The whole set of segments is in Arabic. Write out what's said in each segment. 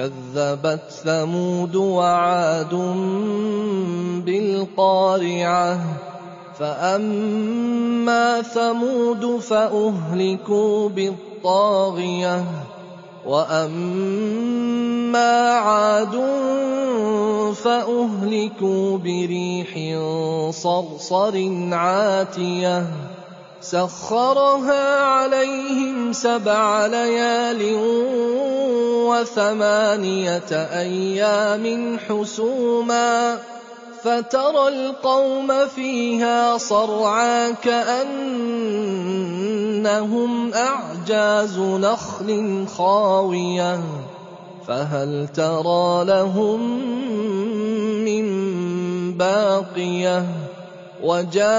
كذبت ثمود وعاد بالقارعة. فأما ثمود فأهلكوا بالطاغية. وأما عاد فأهلكوا بريح صرصر عاتية. سخرها عليهم سبع ليال وثمانية أيام حسوما فترى القوم فيها صرعا كأنهم أعجاز نخل خاوية فهل ترى لهم من باقية وجاء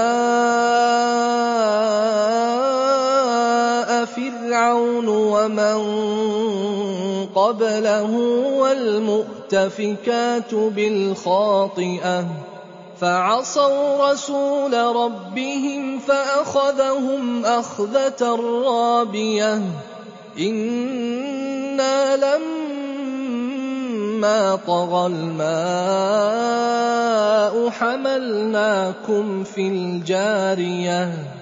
فرعون ومن قبله والمؤتفكات بالخاطئة فعصوا رسول ربهم فأخذهم أخذة رابية إنا لما طغى الماء حملناكم في الجارية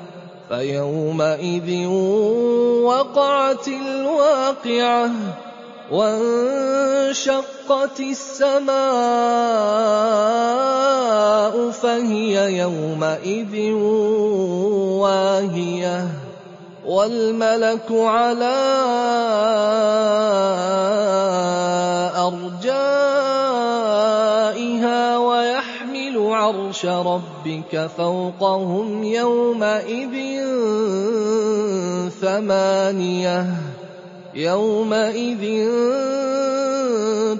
فيومئذ وقعت الواقعة وانشقت السماء فهي يومئذ واهية والملك على أرجائها عرش ربك فوقهم يومئذ ثمانية. يومئذ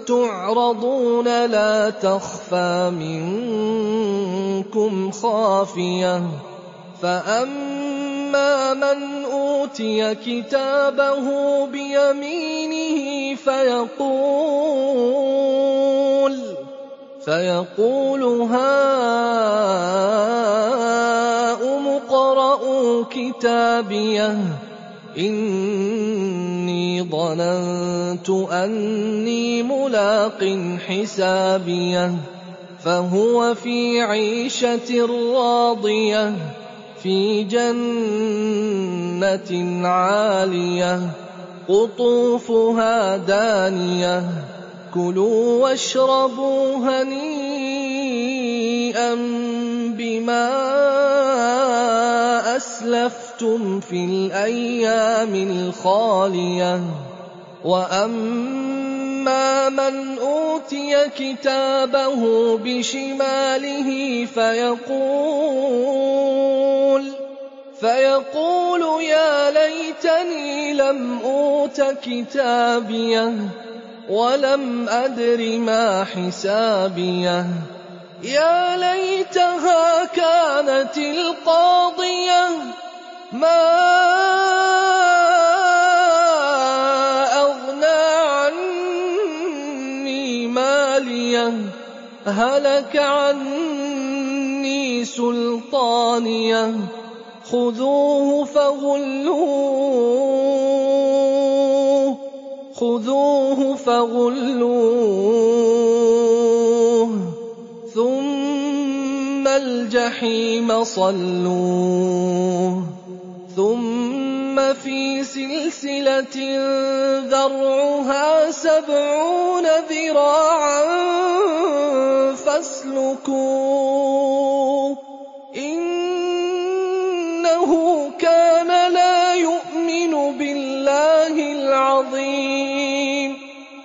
تعرضون لا تخفى منكم خافية. فأما من أوتي كتابه بيمينه فيقول فيقول هاؤم اقرءوا كتابيه. إني ظننت أني ملاق حسابيه. فهو في عيشة راضية في جنة عالية قطوفها دانية. كلوا واشربوا هنيئا بما أسلفتم في الأيام الخالية. وأما من أوتي كتابه بشماله فيقول فيقول يا ليتني لم أوت كتابيه. ولم أدر ما حسابيه. يا ليتها كانت القاضية. ما أغنى عني مالية. هلك عني سلطانية. خذوه فغلوه خذوه فغلوه ثم الجحيم صلوه ثم في سلسلة ذرعها سبعون ذراعا فاسلكوه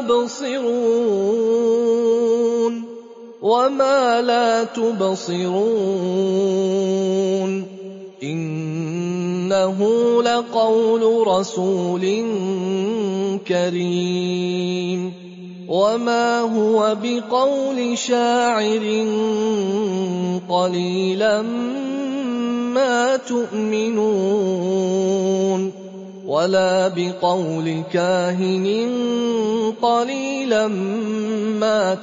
تبصرون وما لا تبصرون إنه لقول رسول كريم وما هو بقول شاعر قليلا ما تؤمنون ولا بقول كاهن قليلا ما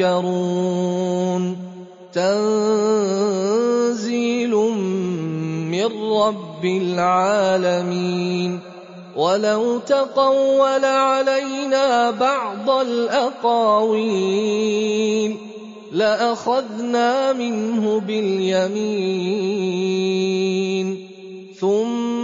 تذكرون. تنزيل من رب العالمين. ولو تقول علينا بعض الأقاويل لأخذنا منه باليمين. ثم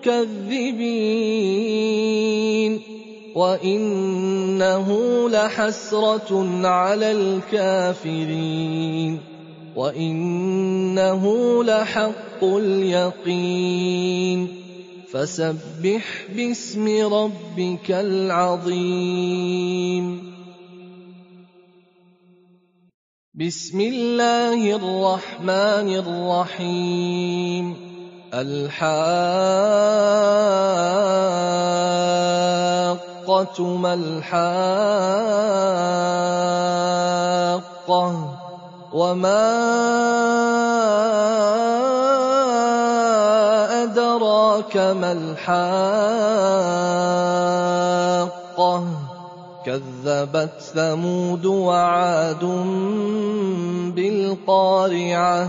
مكذبين وإنه لحسرة على الكافرين وإنه لحق اليقين فسبح باسم ربك العظيم بسم الله الرحمن الرحيم الحاقة ما الحاقة وما أدراك ما الحاقة كذبت ثمود وعاد بالقارعة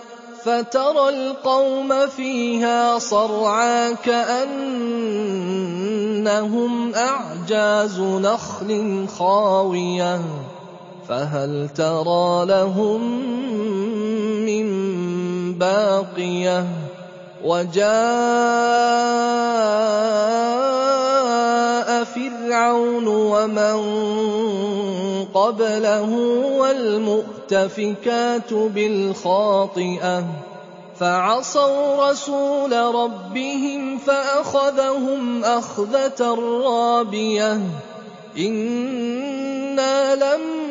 فترى القوم فيها صرعا كأنهم أعجاز نخل خاوية فهل ترى لهم من باقية؟ وجاء فرعون ومن قبله والمؤتفكات بالخاطئة فعصوا رسول ربهم فأخذهم أخذة رابية إنا لما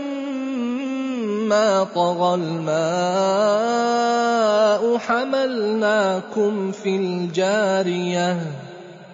طغى الماء حملناكم في الجارية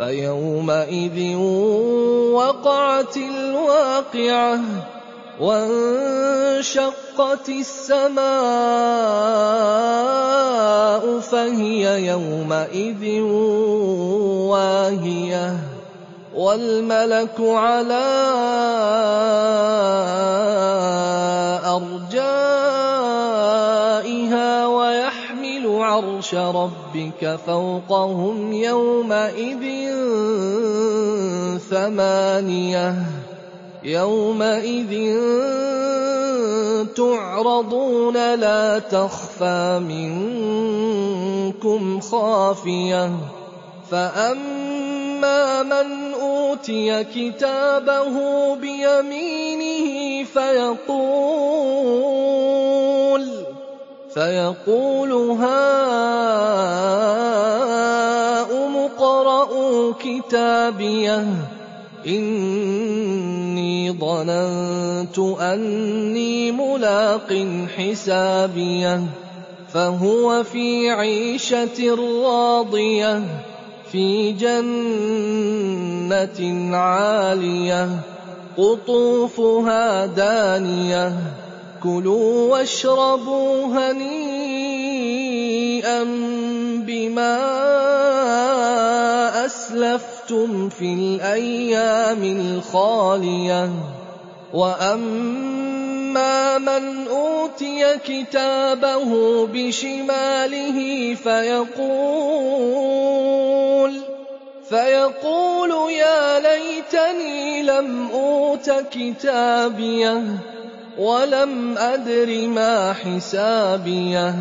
فيومئذ وقعت الواقعة وانشقت السماء فهي يومئذ واهية والملك على أرجائها ويحمل عرش ربك فوقهم يومئذ ثمانية يومئذ تعرضون لا تخفى منكم خافية فأما من أوتي كتابه بيمينه فيقول فيقول هاؤم اقرءوا كتابيه. إني ظننت أني ملاق حسابيه. فهو في عيشة راضية في جنة عالية قطوفها دانية. كلوا واشربوا هنيئا بما أسلفتم في الأيام الخالية. وأما من أوتي كتابه بشماله فيقول فيقول يا ليتني لم أوت كتابيه. ولم أدر ما حسابيه.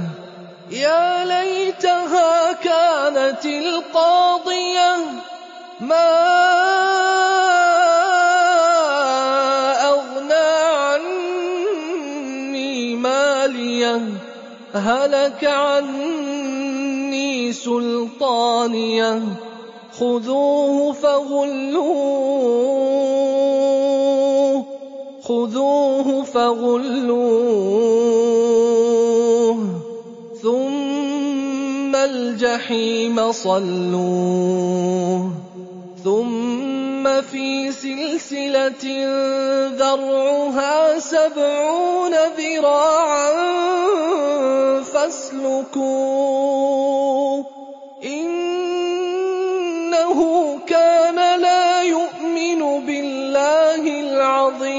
يا ليتها كانت القاضية. ما أغنى عني مالية. هلك عني سلطانية. خذوه فغلوه خذوه فغلوه ثم الجحيم صلوه ثم في سلسلة ذرعها سبعون ذراعا فاسلكوه إنه كان لا يؤمن بالله العظيم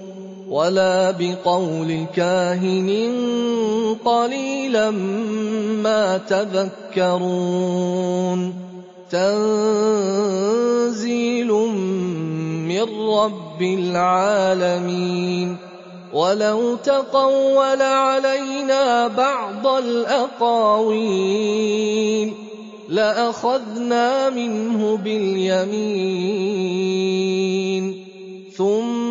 ولا بقول كاهن قليلا ما تذكرون. تنزيل من رب العالمين. ولو تقول علينا بعض الأقاويل لأخذنا منه باليمين. ثم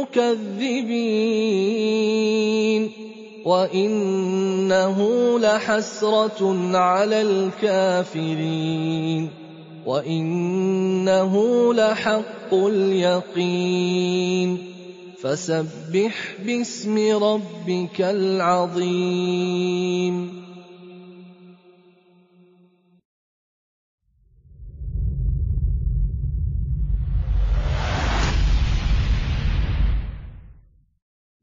مكذبين وإنه لحسرة على الكافرين وَإِنَّهُ لَحَقُّ الْيَقِينِ فَسَبِّحْ بِاسْمِ رَبِّكَ الْعَظِيمِ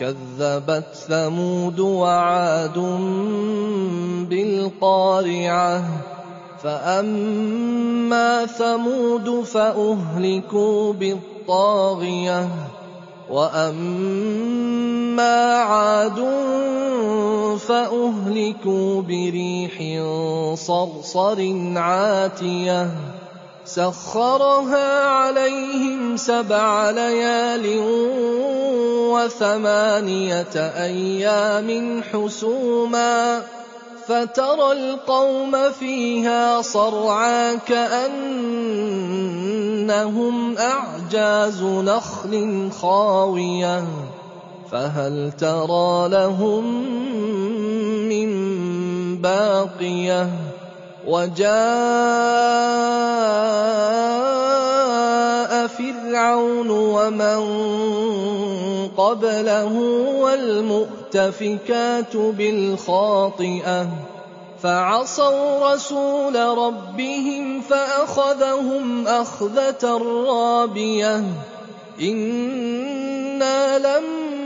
كَذَّبَتْ ثَمُودُ وَعَادٌ بِالْقَارِعَةِ فَأَمَّا ثَمُودُ فَأُهْلِكُوا بِالطَّاغِيَةِ وَأَمَّا عَادٌ فَأُهْلِكُوا بِرِيحٍ صَرْصَرٍ عَاتِيَةٍ. سَخَّرَهَا عَلَيْهِمْ سَبْعَ لَيَالٍ وَثَمَانِيَةَ أَيَّامٍ حُسُومًا فَتَرَى الْقَوْمَ فِيهَا صَرْعَىٰ كَأَنَّهُمْ أَعْجَازُ نَخْلٍ خَاوِيَةٍ فَهَلْ تَرَىٰ لَهُم مِّن بَاقِيَةٍ وَجَاءَ فِرْعَوْنُ وَمَن قَبْلَهُ وَالْمُؤْتَفِكَاتُ بِالْخَاطِئَةِ فَعَصَوْا رَسُولَ رَبِّهِمْ فَأَخَذَهُمْ أَخْذَةً رَّابِيَةً إِنَّا لَمَّا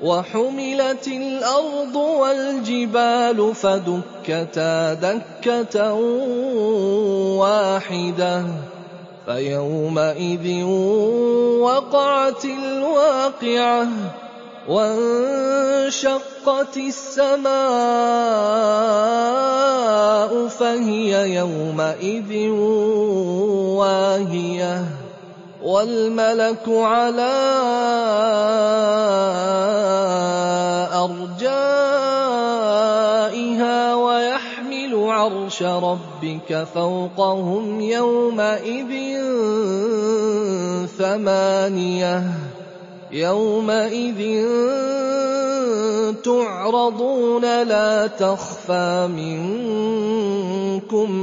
وَحُمِلَتِ الْأَرْضُ وَالْجِبَالُ فَدُكَّتَا دَكَّةً وَاحِدَةً فَيَوْمَئِذٍ وَقَعَتِ الْوَاقِعَةُ وَانشَقَّتِ السَّمَاءُ فَهِيَ يَوْمَئِذٍ وَاهِيَةٌ وَالْمَلَكُ عَلَىٰ أَرْجَائِهَا وَيَحْمِلُ عَرْشَ رَبِّكَ فَوْقَهُمْ يَوْمَئِذٍ ثَمَانِيَةٌ يَوْمَئِذٍ تُعْرَضُونَ لَا تَخْفَىٰ مِنكُمْ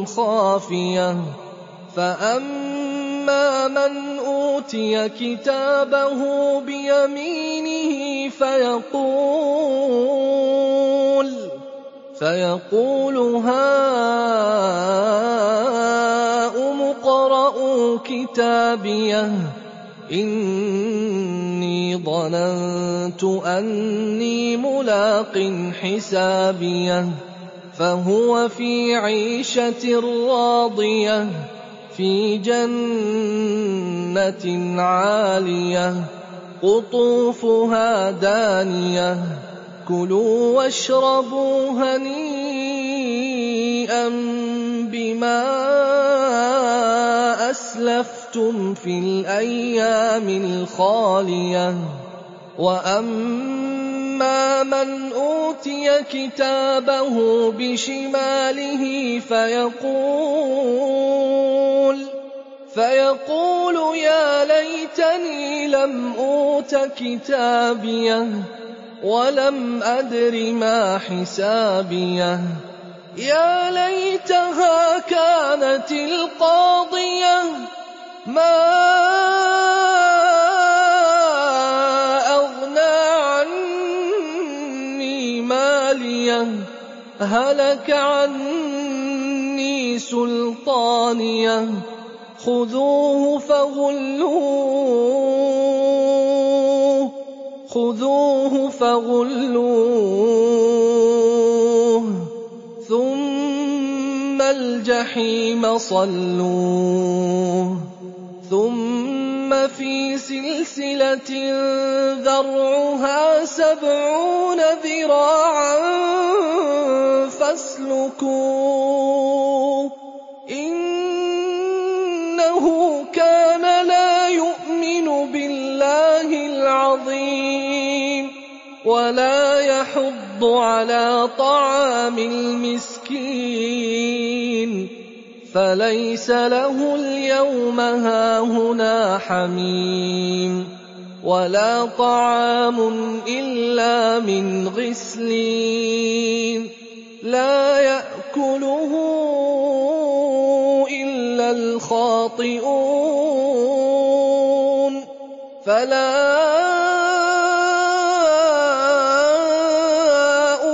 خَافِيَةٌ فَأَمَّا مَنْ أُوتِيَ كِتَابَهُ بِيَمِينِهِ فَيَقُولُ فَيَقُولُ هَاؤُمُ اقْرَءُوا كِتَابِيَهْ إِنِّي ظَنَنتُ أَنِّي مُلَاقٍ حِسَابِيَهْ فَهُوَ فِي عِيشَةٍ رَّاضِيَةٍ. فِي جَنَّةٍ عَالِيَةٍ قُطُوفُهَا دَانِيَةٌ. كُلُوا وَاشْرَبُوا هَنِيئًا بِمَا أَسْلَفْتُمْ فِي الْأَيَّامِ الْخَالِيَةِ. وَأَمَّا مَنْ أُوتِيَ كِتَابَهُ بِشِمَالِهِ فَيَقُولُ فَيَقُولُ يَا لَيْتَنِي لَمْ أُوتَ كِتَابِيَهْ وَلَمْ أَدْرِ مَا حِسَابِيَهْ. يَا لَيْتَهَا كَانَتِ الْقَاضِيَةَ مَا هَلَكَ عَنِّي سُلْطَانِيَهْ. خُذُوهُ فَغُلُّوهُ. خُذُوهُ فَغُلُّوهُ. ثُمَّ الْجَحِيمَ صَلُّوهُ. ثُمَّ فِي سِلْسِلَةٍ ذَرْعُهَا سَبْعُونَ ذِرَاعًا فَاسْلُكُوهُ إِنَّهُ كَانَ لَا يُؤْمِنُ بِاللَّهِ الْعَظِيمِ وَلَا يَحُضُّ عَلَىٰ طَعَامِ الْمِسْكِينِ فَلَيْسَ لَهُ الْيَوْمَ هَاهُنَا حَمِيمٌ وَلَا طَعَامٌ إِلَّا مِنْ غِسْلِينٍ لَّا يَأْكُلُهُ إِلَّا الْخَاطِئُونَ فَلَا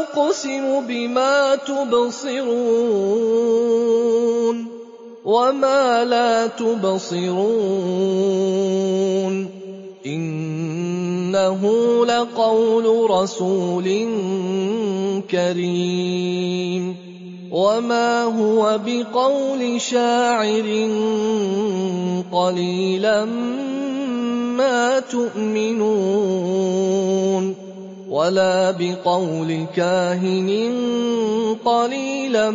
أُقْسِمُ بِمَا تُبْصِرُونَ وَمَا لَا تُبْصِرُونَ إِنَّهُ لَقَوْلُ رَسُولٍ كَرِيمٍ وَمَا هُوَ بِقَوْلِ شَاعِرٍ قَلِيلًا مَّا تُؤْمِنُونَ وَلَا بِقَوْلِ كَاهِنٍ قَلِيلًا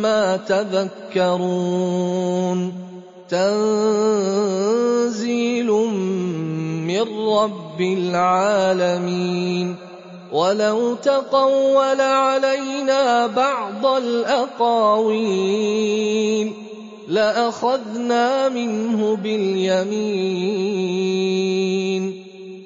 مَّا تَذَكَّرُونَ. تَنزِيلٌ مِّن رَّبِّ الْعَالَمِينَ. وَلَوْ تَقَوَّلَ عَلَيْنَا بَعْضَ الْأَقَاوِيلِ لَأَخَذْنَا مِنْهُ بِالْيَمِينِ.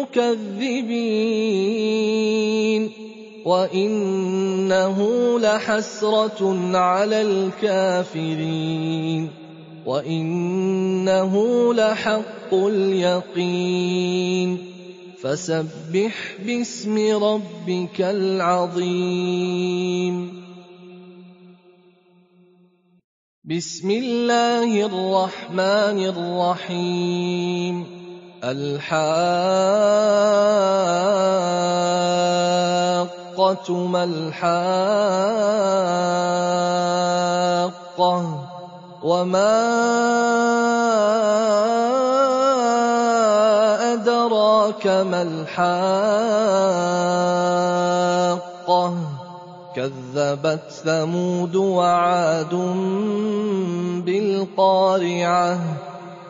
مُّكَذِّبِينَ وَإِنَّهُ لَحَسْرَةٌ عَلَى الْكَافِرِينَ. وَإِنَّهُ لَحَقُّ الْيَقِينِ. فَسَبِّحْ بِاسْمِ رَبِّكَ الْعَظِيمِ. بِسْمِ اللَّهِ الرَّحْمَٰنِ الرَّحِيمِ. الْحَاقَّةُ مَا الْحَاقَّةُ وَمَا أَدْرَاكَ مَا الْحَاقَّةُ كَذَّبَتْ ثَمُودُ وَعَادٌ بِالْقَارِعَةِ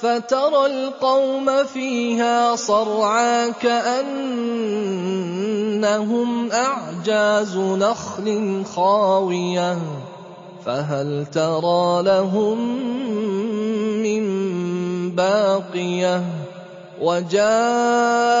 فَتَرَى الْقَوْمَ فِيهَا صَرْعَىٰ كَأَنَّهُمْ أَعْجَازُ نَخْلٍ خَاوِيَةٍ فَهَلْ تَرَىٰ لَهُم مِّن بَاقِيَةٍ وَجَاءَ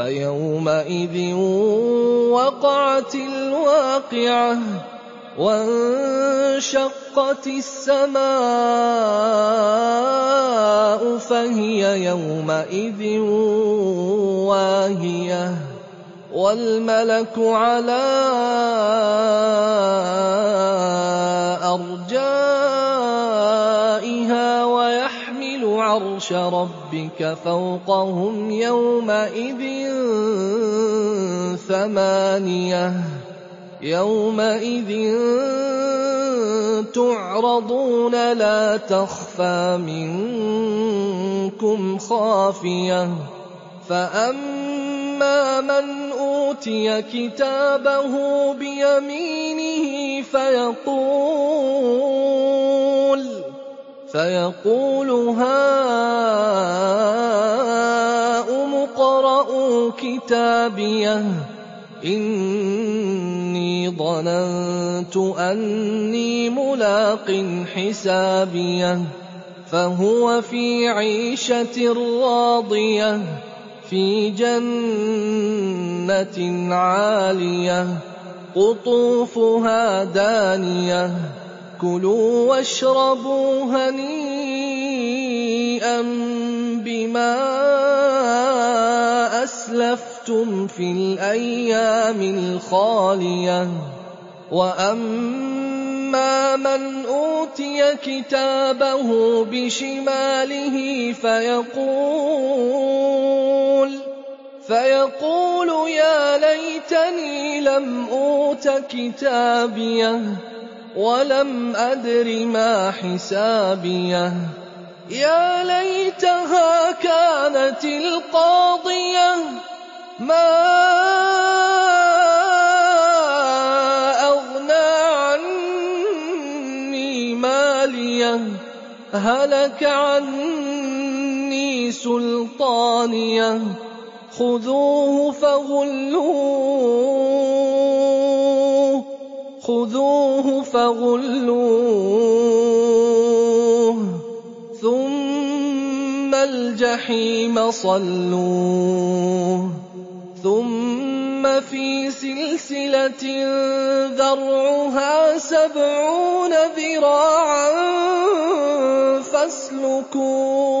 فيومئذ وقعت الواقعة وانشقت السماء فهي يومئذ واهية والملك على أرجائها ويحمل عرش ربك فوقهم يومئذ ثمانية يومئذ تعرضون لا تخفى منكم خافية فأما من أوتي كتابه بيمينه فيقول فيقول هاؤم اقرءوا كتابيه إني ظننت أني ملاق حسابيه فهو في عيشة راضية في جنة عالية قطوفها دانية كلوا واشربوا هنيئا بما أسلفتم في الأيام الخالية. وأما من أوتي كتابه بشماله فيقول فيقول يا ليتني لم أوت كتابيه. ولم أدر ما حسابيه. يا ليتها كانت القاضية. ما أغنى عني مالية. هلك عني سلطانية. خذوه فغلوه خذوه فغلوه ثم الجحيم صلوه ثم في سلسلة ذرعها سبعون ذراعا فاسلكوه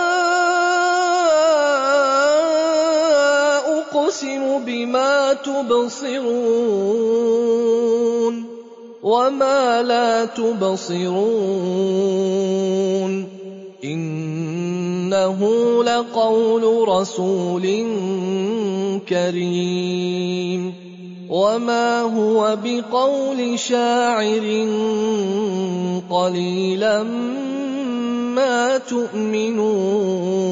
بما تبصرون وما لا تبصرون إنه لقول رسول كريم وما هو بقول شاعر قليلا ما تؤمنون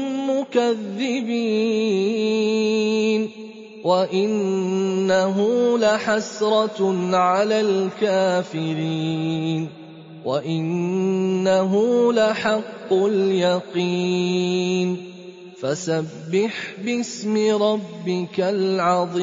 مُّكَذِّبِينَ وَإِنَّهُ لَحَسْرَةٌ عَلَى الْكَافِرِينَ وَإِنَّهُ لَحَقُّ الْيَقِينِ فَسَبِّحْ بِاسْمِ رَبِّكَ الْعَظِيمِ